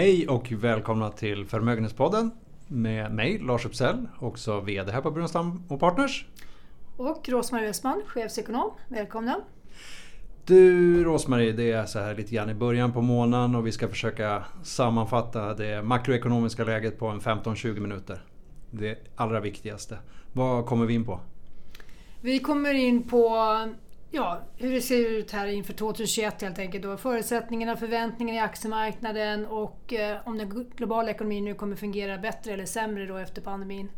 Hej och välkomna till Förmögenhetspodden med mig Lars Uppsell, också VD här på Brunnstam och Partners. Och Rosmarie Westman, chefsekonom. Välkomna! Du Rosmarie, det är så här lite grann i början på månaden och vi ska försöka sammanfatta det makroekonomiska läget på en 15-20 minuter. Det allra viktigaste. Vad kommer vi in på? Vi kommer in på ja, hur det ser ut här inför 2021 helt enkelt. Då. Förutsättningarna, förväntningarna i aktiemarknaden och eh, om den globala ekonomin nu kommer fungera bättre eller sämre då efter pandemin.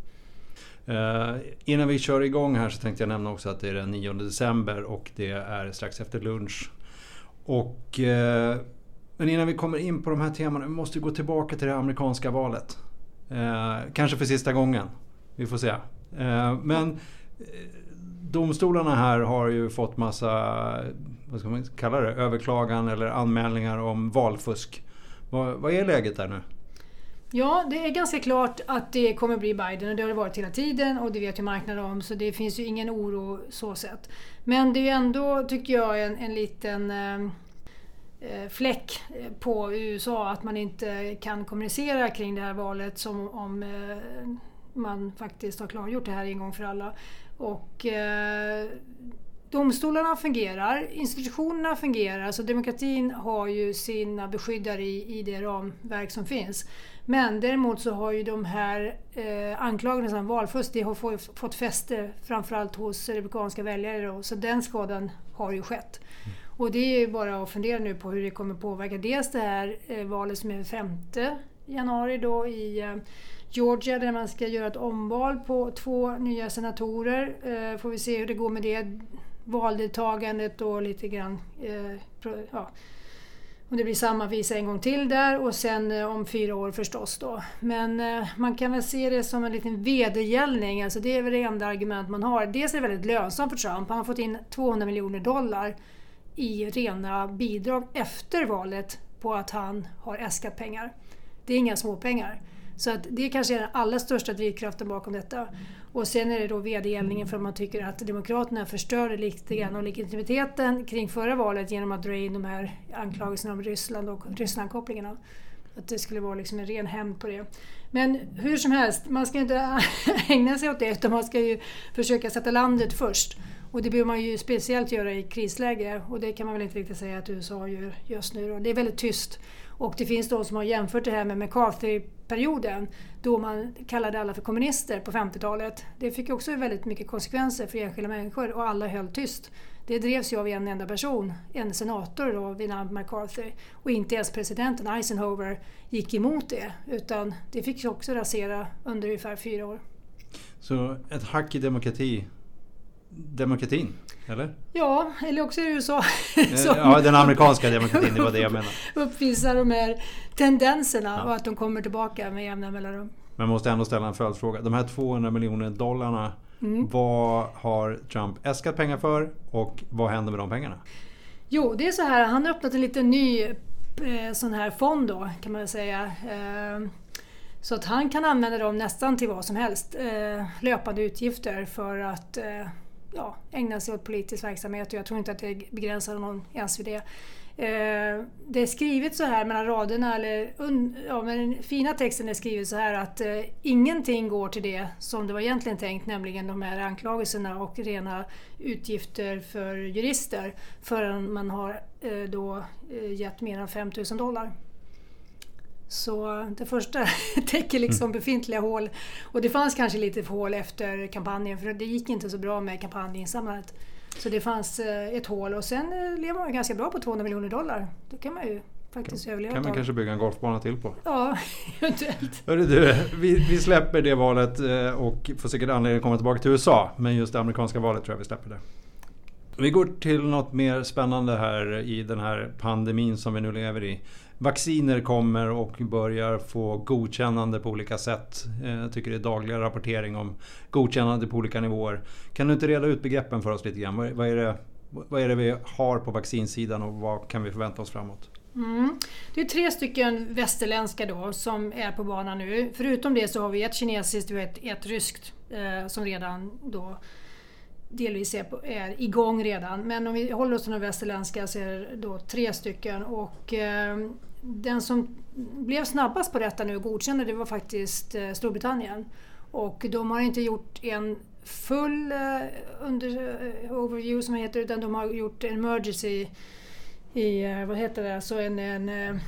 Eh, innan vi kör igång här så tänkte jag nämna också att det är den 9 december och det är strax efter lunch. Och, eh, men innan vi kommer in på de här temana, vi måste gå tillbaka till det amerikanska valet. Eh, kanske för sista gången. Vi får se. Eh, men eh, domstolarna här har ju fått massa, vad ska man kalla det, överklagan eller anmälningar om valfusk. Vad, vad är läget där nu? Ja, det är ganska klart att det kommer bli Biden och det har det varit hela tiden och det vet ju marknaden om så det finns ju ingen oro så sett. Men det är ju ändå, tycker jag, en, en liten eh, eh fläck på USA att man inte kan kommunicera kring det här valet som om eh, man faktiskt har klargjort det här en gång för alla. Och eh, Domstolarna fungerar, institutionerna fungerar, så demokratin har ju sina beskyddare i, i det ramverk som finns. Men däremot så har ju de här eh, anklagelserna om valfusk, det har fått, fått fäste framförallt hos republikanska väljare då, så den skadan har ju skett. Mm. Och det är ju bara att fundera nu på hur det kommer påverka dels det här eh, valet som är 5 januari då i eh, Georgia där man ska göra ett omval på två nya senatorer. Eh, får vi se hur det går med det valdeltagandet och lite grann eh, ja, om det blir samma visa en gång till där och sen om fyra år förstås då. Men man kan väl se det som en liten vedergällning, alltså det är väl det enda argument man har. Dels är det väldigt lönsamt för Trump, han har fått in 200 miljoner dollar i rena bidrag efter valet på att han har äskat pengar. Det är inga småpengar. Så att det kanske är den allra största drivkraften bakom detta. Och sen är det då vedergällningen för att man tycker att Demokraterna förstörde lite grann av legitimiteten kring förra valet genom att dra in de här anklagelserna om Ryssland och Rysslandkopplingarna. Att det skulle vara liksom en ren hämnd på det. Men hur som helst, man ska inte ägna sig åt det utan man ska ju försöka sätta landet först. Och det behöver man ju speciellt göra i krisläge och det kan man väl inte riktigt säga att USA gör just nu. Då. Det är väldigt tyst. Och det finns de som har jämfört det här med McCarthy-perioden då man kallade alla för kommunister på 50-talet. Det fick också väldigt mycket konsekvenser för enskilda människor och alla höll tyst. Det drevs ju av en enda person, en senator då vid namn McCarthy. Och inte ens presidenten Eisenhower gick emot det utan det fick också rasera under ungefär fyra år. Så ett hack i demokrati demokratin, eller? Ja, eller också i USA. ja, den amerikanska demokratin, det var det jag menade. uppvisar de här tendenserna ja. och att de kommer tillbaka med jämna mellanrum. Men jag måste ändå ställa en följdfråga. De här 200 miljoner dollarna, mm. vad har Trump äskat pengar för och vad händer med de pengarna? Jo, det är så här, han har öppnat en liten ny eh, sån här fond då, kan man säga. Eh, så att han kan använda dem nästan till vad som helst. Eh, löpande utgifter för att ja, ägna sig åt politisk verksamhet och jag tror inte att det begränsar någon ens vid det. Eh, det är skrivet så här mellan raderna, eller ja, men den fina texten är skrivet så här att eh, ingenting går till det som det var egentligen tänkt, nämligen de här anklagelserna och rena utgifter för jurister förrän man har eh, då eh, gett mer än 5 000 dollar. Så det första täcker liksom mm. befintliga hål. Och det fanns kanske lite hål efter kampanjen för det gick inte så bra med kampanjinsamlandet. Så det fanns eh, ett hål och sen eh, lever man ganska bra på 200 miljoner dollar. Det kan man ju faktiskt kan, överleva kan man kanske bygga en golfbana till på. Ja, eventuellt. Hörru du, vi, vi släpper det valet eh, och får säkert anledning att komma tillbaka till USA. Men just det amerikanska valet tror jag vi släpper det. Vi går till något mer spännande här i den här pandemin som vi nu lever i. Vacciner kommer och börjar få godkännande på olika sätt. Eh, jag tycker det är dagliga rapportering om godkännande på olika nivåer. Kan du inte reda ut begreppen för oss lite grann? Vad är det, vad är det vi har på vaccinsidan och vad kan vi förvänta oss framåt? Mm. Det är tre stycken västerländska då som är på banan nu. Förutom det så har vi ett kinesiskt och ett, ett ryskt eh, som redan då delvis är, på, är igång redan. Men om vi håller oss till de västerländska så är det då tre stycken. Och, eh, den som blev snabbast på detta nu och godkände det var faktiskt eh, Storbritannien. Och de har inte gjort en full uh, under, uh, overview som heter utan de har gjort en emergency i, vad heter det, alltså en, en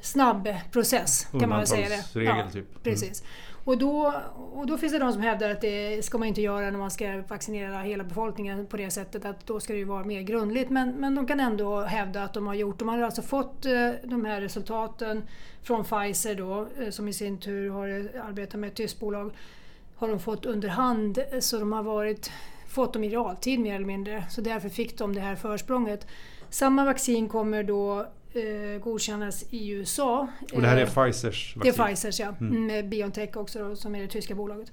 snabb process kan man väl säga det. Ja, typ. Mm. Och då, och då finns det de som hävdar att det ska man inte göra när man ska vaccinera hela befolkningen på det sättet att då ska det ju vara mer grundligt. Men, men de kan ändå hävda att de har gjort, de har alltså fått eh, de här resultaten från Pfizer då eh, som i sin tur har arbetat med ett tyskt bolag har de fått under hand så de har varit, fått dem i realtid mer eller mindre. Så därför fick de det här försprånget. Samma vaccin kommer då eh, godkännas i USA. Och det här är eh, Pfizers vaccin? Det är Pfizers ja, mm. med Biontech också då, som är det tyska bolaget.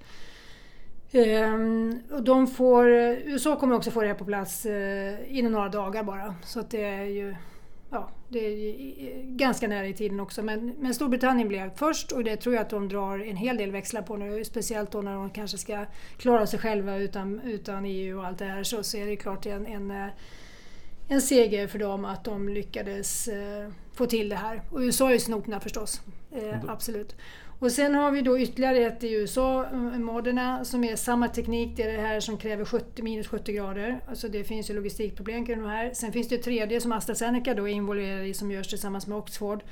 Um, och de får, USA kommer också få det här på plats uh, inom några dagar bara. Så att det är ju ja, det är ganska nära i tiden också. Men, men Storbritannien blev först och det tror jag att de drar en hel del växlar på nu. Speciellt då när de kanske ska klara sig själva utan, utan EU och allt det här så, så är det klart en, en eh, en seger för dem att de lyckades eh, få till det här. Och USA är ju snopna förstås, eh, absolut. Och sen har vi då ytterligare ett i USA, eh, Moderna, som är samma teknik. Det är det här som kräver 70, minus 70 grader. Alltså det finns ju logistikproblem kring de här. Sen finns det ett tredje som AstraZeneca då är involverad i som görs tillsammans med Oxford.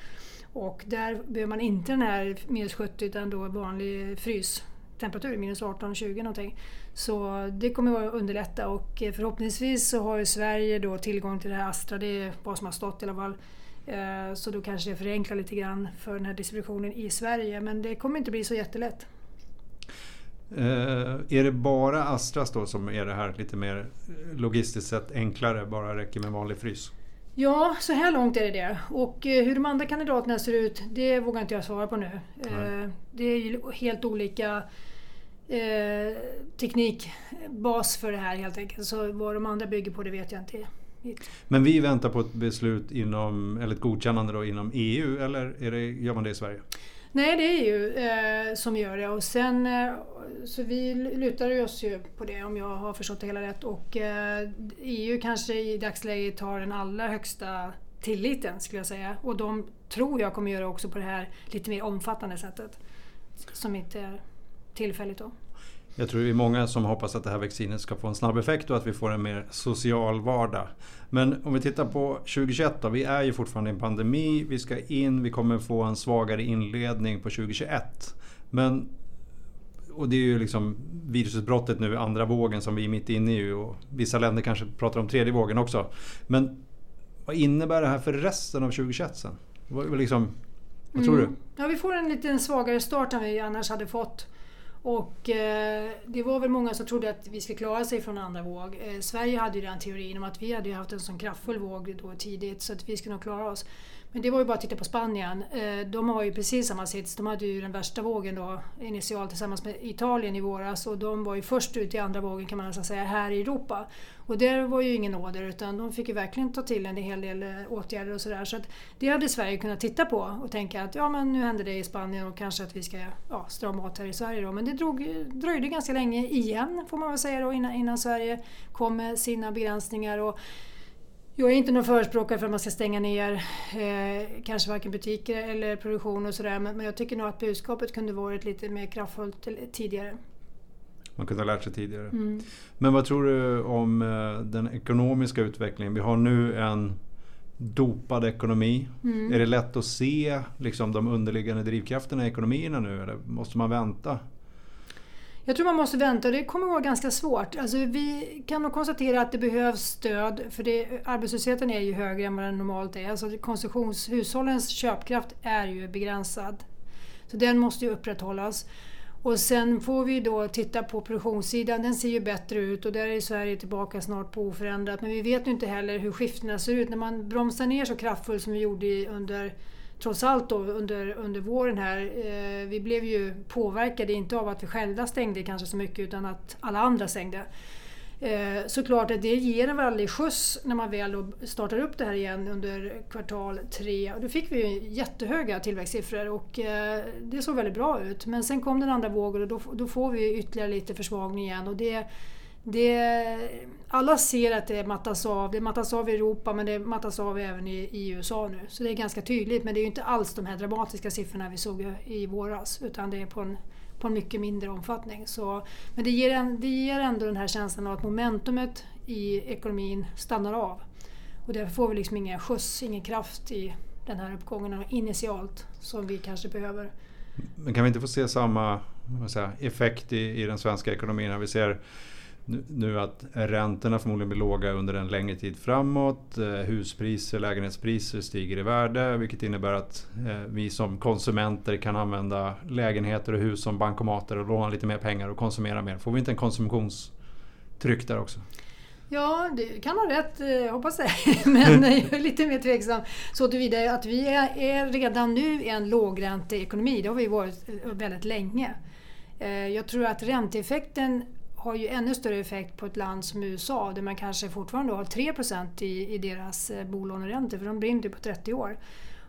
Och där behöver man inte den här minus 70 utan då vanlig frystemperatur, minus 18-20 någonting. Så det kommer att underlätta och förhoppningsvis så har ju Sverige då tillgång till det här Astra, det är vad som har stått i alla fall. Eh, så då kanske det förenklar lite grann för den här distributionen i Sverige men det kommer inte bli så jättelätt. Uh, är det bara Astras då som är det här lite mer logistiskt sett enklare, bara räcker med vanlig frys? Ja, så här långt är det det. Och hur de andra kandidaterna ser ut, det vågar inte jag svara på nu. Uh, det är ju helt olika eh, teknikbas för det här helt enkelt. Så vad de andra bygger på det vet jag inte. Men vi väntar på ett beslut inom, eller ett godkännande då inom EU eller är det, gör man det i Sverige? Nej, det är EU eh, som gör det och sen eh, så vi lutar oss ju på det om jag har förstått det hela rätt och eh, EU kanske i dagsläget har den allra högsta tilliten skulle jag säga och de tror jag kommer göra också på det här lite mer omfattande sättet som inte är tillfälligt då. Jag tror det är många som hoppas att det här vaccinet ska få en snabb effekt och att vi får en mer social vardag. Men om vi tittar på 2021 då, vi är ju fortfarande i en pandemi, vi ska in, vi kommer få en svagare inledning på 2021. Men, och det är ju liksom virusutbrottet nu, andra vågen som vi är mitt inne i och vissa länder kanske pratar om tredje vågen också. Men vad innebär det här för resten av 2021 sen? Vad, liksom, vad tror mm. du? Ja, vi får en lite svagare start än vi annars hade fått. Och eh, det var väl många som trodde att vi skulle klara sig från andra våg. Eh, Sverige hade ju den teorin om att vi hade haft en sån kraftfull våg då tidigt så att vi skulle nog klara oss. Men det var ju bara att titta på Spanien. Eh, de har ju precis samma sits. De hade ju den värsta vågen då initialt tillsammans med Italien i våras och de var ju först ut i andra vågen kan man nästan säga här i Europa. Och där var ju ingen åder utan de fick ju verkligen ta till en hel del eh, åtgärder och sådär. Så att det hade Sverige kunnat titta på och tänka att ja men nu händer det i Spanien och kanske att vi ska ja, strama åt här i Sverige då. Men det drog, dröjde ganska länge igen får man väl säga då innan, innan Sverige kom med sina begränsningar. Och jag är inte någon förespråkare för att man ska stänga ner eh, kanske varken butiker eller produktion och sådär men, men jag tycker nog att budskapet kunde varit lite mer kraftfullt tidigare. Man kunde ha lärt sig tidigare. Mm. Men vad tror du om eh, den ekonomiska utvecklingen? Vi har nu en dopad ekonomi. Mm. Är det lätt att se liksom, de underliggande drivkrafterna i ekonomierna nu eller måste man vänta? Jag tror man måste vänta och det kommer att vara ganska svårt. Alltså vi kan nog konstatera att det behövs stöd för det, arbetslösheten är ju högre än vad den normalt är. Alltså konsumtionshushållens köpkraft är ju begränsad. Så den måste ju upprätthållas. Och sen får vi då titta på produktionssidan, den ser ju bättre ut och där är Sverige tillbaka snart på oförändrat. Men vi vet ju inte heller hur skiftena ser ut. När man bromsar ner så kraftfullt som vi gjorde under trots allt då under, under våren här, eh, vi blev ju påverkade, inte av att vi själva stängde kanske så mycket utan att alla andra stängde. Eh, såklart att det ger en väldig skjuts när man väl startar upp det här igen under kvartal tre. då fick vi ju jättehöga tillväxtsiffror och eh, det såg väldigt bra ut. Men sen kom den andra vågen och då, då får vi ytterligare lite försvagning igen. Och det, det, alla ser att det mattas av. Det mattas av i Europa men det mattas av även i, i USA nu. Så det är ganska tydligt men det är ju inte alls de här dramatiska siffrorna vi såg i våras utan det är på en, på en mycket mindre omfattning. Så, men det ger, en, det ger ändå den här känslan av att momentumet i ekonomin stannar av. Och därför får vi liksom ingen skjuts, ingen kraft i den här uppgången initialt som vi kanske behöver. Men kan vi inte få se samma säga, effekt i, i den svenska ekonomin när vi ser nu att räntorna förmodligen blir låga under en längre tid framåt. Eh, huspriser, lägenhetspriser stiger i värde vilket innebär att eh, vi som konsumenter kan använda lägenheter och hus som bankomater och låna lite mer pengar och konsumera mer. Får vi inte en konsumtionstryck där också? Ja, du kan ha rätt, eh, hoppas jag. Men jag är lite mer tveksam så tillvida att vi är, är redan nu en lågränteekonomi. Det har vi varit väldigt länge. Jag tror att ränteeffekten har ju ännu större effekt på ett land som USA där man kanske fortfarande har 3 i, i deras eh, bolåneräntor för de brinner på 30 år.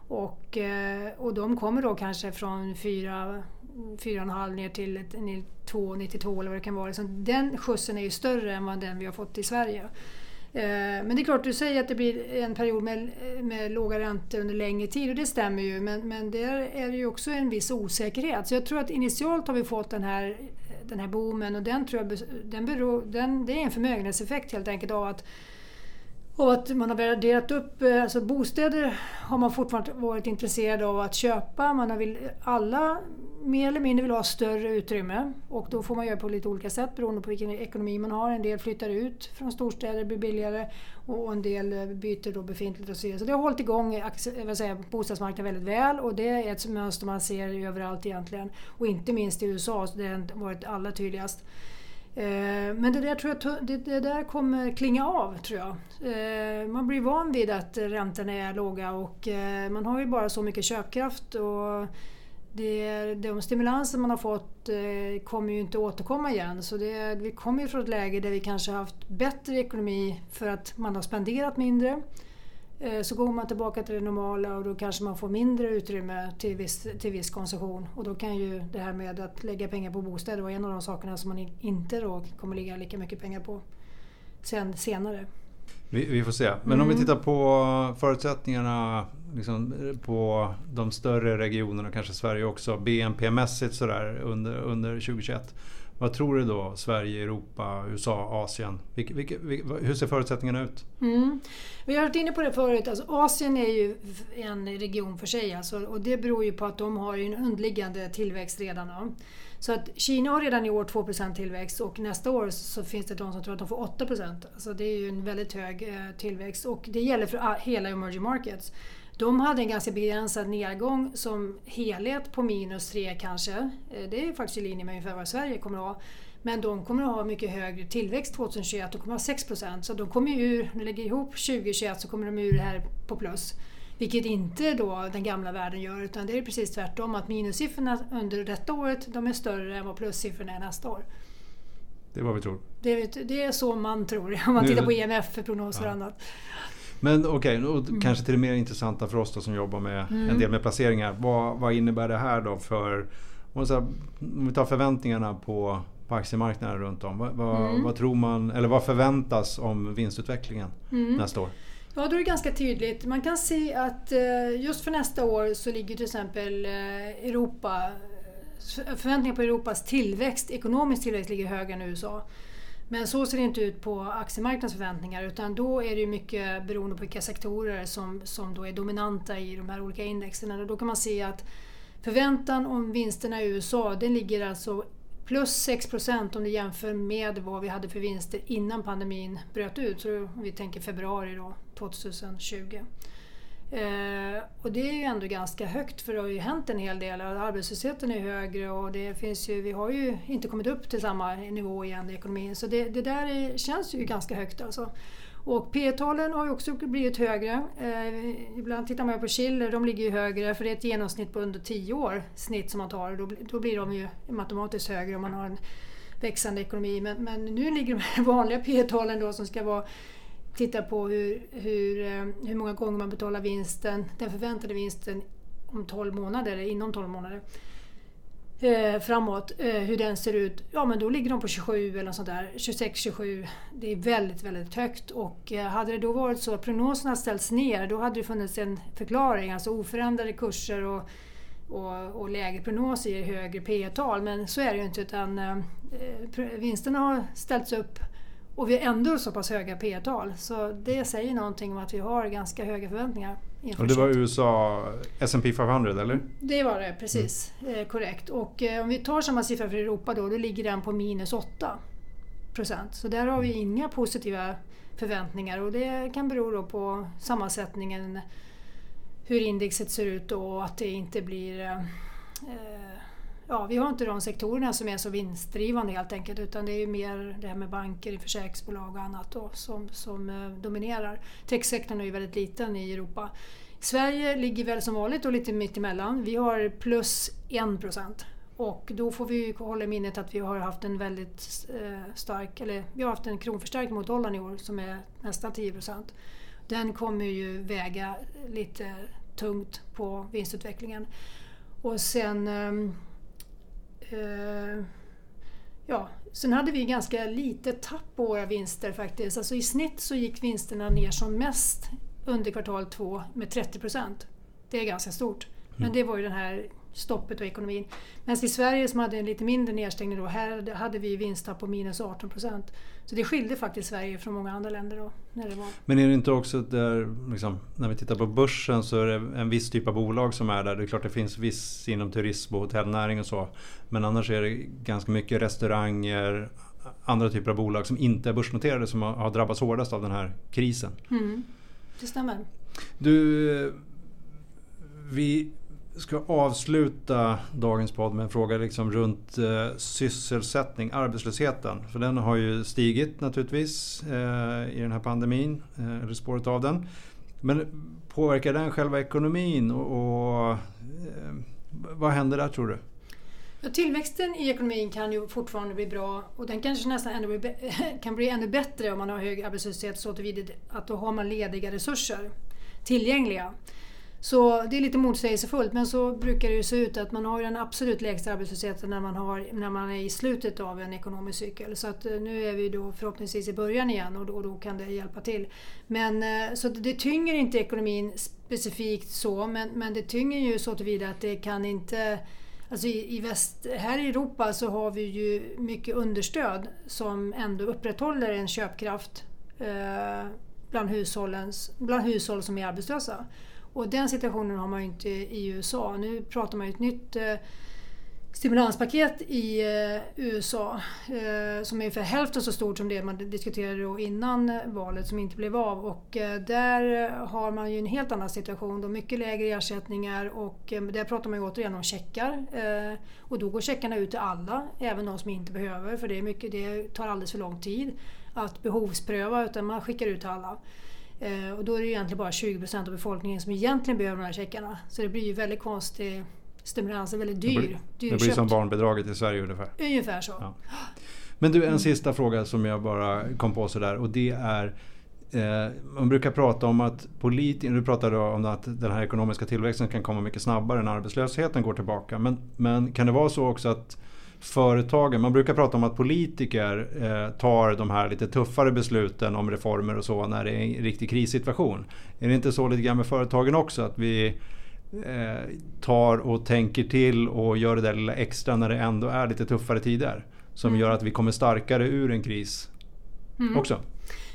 Och, eh, och de kommer då kanske från 4,5 ner till 2,92 eller vad det kan vara. Så den skjutsen är ju större än vad den vi har fått i Sverige. Eh, men det är klart, du säger att det blir en period med, med låga räntor under längre tid och det stämmer ju. Men, men där är det ju också en viss osäkerhet. Så jag tror att initialt har vi fått den här den här boomen. Och den tror jag den beror, den, det är en förmögenhetseffekt helt enkelt av att och att man har värderat upp, eh, alltså bostäder har man fortfarande varit intresserad av att köpa. Man vill, alla mer eller mindre vill ha större utrymme och då får man göra på lite olika sätt beroende på vilken ekonomi man har. En del flyttar ut från storstäder, blir billigare och en del eh, byter då befintligt och så vidare. Så det har hållit igång eh, jag säga, bostadsmarknaden väldigt väl och det är ett mönster man ser överallt egentligen. Och inte minst i USA, där det har varit allra tydligast. Eh, men det där, tror jag, det, där kommer klinga av tror jag. Eh, man blir van vid att räntorna är låga och eh, man har ju bara så mycket köpkraft. Och det, de stimulanser man har fått kommer ju inte återkomma igen. Så det, vi kommer ju från ett läge där vi kanske haft bättre ekonomi för att man har spenderat mindre. Eh, så går man tillbaka till det normala och då kanske man får mindre utrymme till viss, till viss konsumtion. Och då kan ju det här med att lägga pengar på bostäder vara en av de sakerna som man inte då kommer lägga lika mycket pengar på sen, senare. Vi, vi, får se. Men mm. om vi mm. tittar på förutsättningarna liksom, på de större regionerna, kanske Sverige också, BNP-mässigt sådär under, under 2021. Vad tror du då? Sverige, Europa, USA, Asien? Vilke, vilke, hur ser förutsättningarna ut? Mm. Vi har varit inne på det förut. Alltså, Asien är ju en region för sig alltså, och det beror ju på att de har en underliggande tillväxt redan. Då. Så att Kina har redan i år 2% tillväxt och nästa år så finns det de som tror att de får 8% Alltså det är ju en väldigt hög eh, tillväxt och det gäller för hela emerging markets. De hade en ganska begränsad nedgång som helhet på minus 3 kanske. Eh, det är faktiskt i linje med ungefär vad Sverige kommer att ha. Men de kommer att ha mycket högre tillväxt 2021, de kommer att ha 6 Så de kommer ur, när de lägger ihop 2021 så kommer de ur det här på plus. Vilket inte då den gamla världen gör utan det är precis tvärtom att minussiffrorna under detta året de är större än vad plussiffrorna är nästa år. Det är vad vi tror. Det, det är så man tror om man nu, tittar på IMF-prognoser ja. och annat. Men okej, okay, mm. kanske till det mer intressanta för oss då, som jobbar med mm. en del med placeringar. Vad, vad innebär det här då för, om vi tar förväntningarna på, på aktiemarknaden runt om. Vad, vad, mm. vad, tror man, eller vad förväntas om vinstutvecklingen mm. nästa år? Ja, då är det ganska tydligt. Man kan se att eh, just för nästa år så ligger till exempel eh, Europa förväntningar på Europas tillväxt, ekonomisk tillväxt ligger högre än USA. Men så ser det inte ut på aktiemarknadens förväntningar utan då är det mycket beroende på vilka sektorer som, som då är dominanta i de här olika indexen. Och då kan man se att förväntan om vinsterna i USA den ligger alltså plus 6 procent om du jämför med vad vi hade för vinster innan pandemin bröt ut. Så om vi tänker februari då, 2020. Eh, och det är ju ändå ganska högt för det har ju hänt en hel del. Arbetslösheten är högre och det finns ju, vi har ju inte kommit upp till samma nivå igen i ekonomin. Så det, det där är, känns ju ganska högt alltså. Och P talen har ju också blivit högre. Eh, ibland tittar man på Schiller, de ligger ju högre för det är ett genomsnitt på under 10 år snitt som man tar. Då, då blir de ju matematiskt högre om man har en växande ekonomi. Men, men nu ligger de här vanliga P talen då som ska vara tittar på hur, hur, eh, hur många gånger man betalar vinsten, den förväntade vinsten om 12 månader, eller inom 12 månader. eh, framåt, eh, hur den ser ut, ja men då ligger de på 27 eller något sånt där, 26-27. Det är väldigt, väldigt högt och eh, hade det då varit så att prognoserna ställts ner då hade det funnits en förklaring, alltså oförändrade kurser och, och, och lägre prognoser ger högre P tal men så är det ju inte utan eh, vinsterna har ställts upp och vi har ändå så pass höga P tal så det säger någonting om att vi har ganska höga förväntningar. Och det var USA S&P 500 eller? Det var det, precis. Mm. Eh, korrekt. Och eh, om vi tar samma siffra för Europa då, då ligger den på minus 8 procent. Så där har vi inga positiva förväntningar och det kan bero på sammansättningen, hur indexet ser ut och att det inte blir eh, eh, ja, vi har inte de sektorerna som är så vinstdrivande helt enkelt utan det är mer det här med banker, försäkringsbolag och annat då, som, som eh, dominerar. Techsektorn är ju väldigt liten i Europa. Sverige ligger väl som vanligt och lite mittemellan. Vi har plus 1 procent. Och då får vi hålla i minnet att vi har haft en väldigt eh, stark, eller vi har haft en kronförstärkning mot dollarn i år som är nästan 10 procent. Den kommer ju väga lite tungt på vinstutvecklingen. Och sen ehm, Eh, ja, sen hade vi ganska lite tapp på våra vinster faktiskt. Alltså I snitt så gick vinsterna ner som mest under kvartal två med 30 procent. Det är ganska stort. Men mm. det var ju den här stoppet av ekonomin. Medan i Sverige som hade en lite mindre nedstängning då, här hade vi vinsttapp på minus 18 procent. Så det skilde faktiskt Sverige från många andra länder då. När det var. Men är det inte också där, liksom, när vi tittar på börsen så är det en viss typ av bolag som är där. Det är klart det finns viss inom turism och hotellnäring och så. Men annars är det ganska mycket restauranger, andra typer av bolag som inte är börsnoterade som har drabbats hårdast av den här krisen. Mm, det stämmer. Du, vi ska avsluta dagens podd med en fråga liksom runt eh, sysselsättning, arbetslösheten. För den har ju stigit naturligtvis eh, i den här pandemin, eh, eller spåret av den. Men påverkar den själva ekonomin och, och eh, vad händer där tror du? Ja, tillväxten i ekonomin kan ju fortfarande bli bra och den kanske nästan ännu bli, kan bli ännu bättre om man har hög arbetslöshet så att då har man lediga resurser tillgängliga. Så det är lite motsägelsefullt men så brukar det ju se ut att man har den absolut lägsta arbetslösheten när man, har, när man är i slutet av en ekonomisk cykel. Så att eh, nu är vi då förhoppningsvis i början igen och då, och då kan det hjälpa till. Men, eh, så det tynger inte ekonomin specifikt så men, men det tynger ju så tillvida att det kan inte Alltså i, i väst, här i Europa så har vi ju mycket understöd som ändå upprätthåller en köpkraft eh, bland, hushållens, bland hushåll som är arbetslösa. Och den situationen har man ju inte i USA. Nu pratar man ju ett nytt eh, stimulanspaket i eh, USA eh, som är ungefär hälften så stort som det man diskuterade då innan valet som inte blev av. Och eh, där har man ju en helt annan situation. Då mycket lägre ersättningar och eh, där pratar man ju återigen om checkar. Eh, och då går checkarna ut till alla, även de som inte behöver för det, är mycket, det tar alldeles för lång tid att behovspröva utan man skickar ut till alla. Eh, och då är det egentligen bara 20% av befolkningen som egentligen behöver de här checkarna. Så det blir ju väldigt konstig stimulans, väldigt dyr. Det blir, det blir som barnbidraget i Sverige ungefär? Ungefär så. Ja. Men du, en sista fråga som jag bara kom på sådär och det är eh, man brukar prata om att politiker, du pratade om att den här ekonomiska tillväxten kan komma mycket snabbare när arbetslösheten går tillbaka. Men, men kan det vara så också att företagen, man brukar prata om att politiker eh, tar de här lite tuffare besluten om reformer och så när det är en riktig krissituation. Är det inte så lite grann med företagen också att vi eh, tar och tänker till och gör det där lilla extra när det ändå är lite tuffare tider? Som mm. gör att vi kommer starkare ur en kris mm. också.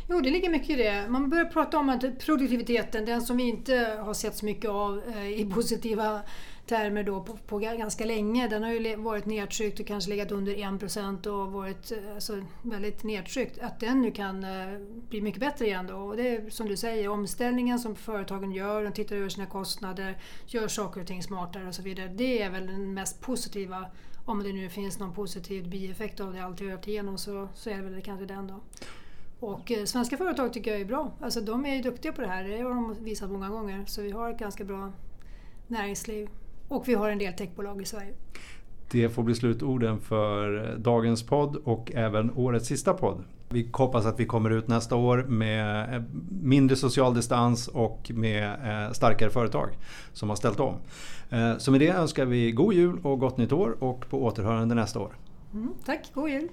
Jo, det ligger mycket i det. Man börjar prata om att produktiviteten, den som vi inte har sett så mycket av eh, i positiva termer då på, på, ganska länge. Den har ju varit nedtryckt och kanske legat under 1% och varit eh, alltså, väldigt nedtryckt. Att den nu kan eh, bli mycket bättre igen då. Och det är som du säger, omställningen som företagen gör, de tittar över sina kostnader, gör saker och ting smartare och så vidare. Det är väl den mest positiva, om det nu finns någon positiv bieffekt av det allt vi har igenom så, så är det väl kanske den då. Och eh, svenska företag tycker jag är bra. Alltså de är ju duktiga på det här, det har de visat många gånger. Så vi har ett ganska bra näringsliv. Och vi har en del techbolag i Sverige. Det får bli slutorden för dagens podd och även årets sista podd. Vi hoppas att vi kommer ut nästa år med mindre social distans och med starkare företag som har ställt om. Så med det önskar vi god jul och gott nytt år och på återhörande nästa år. Mm, tack, god jul!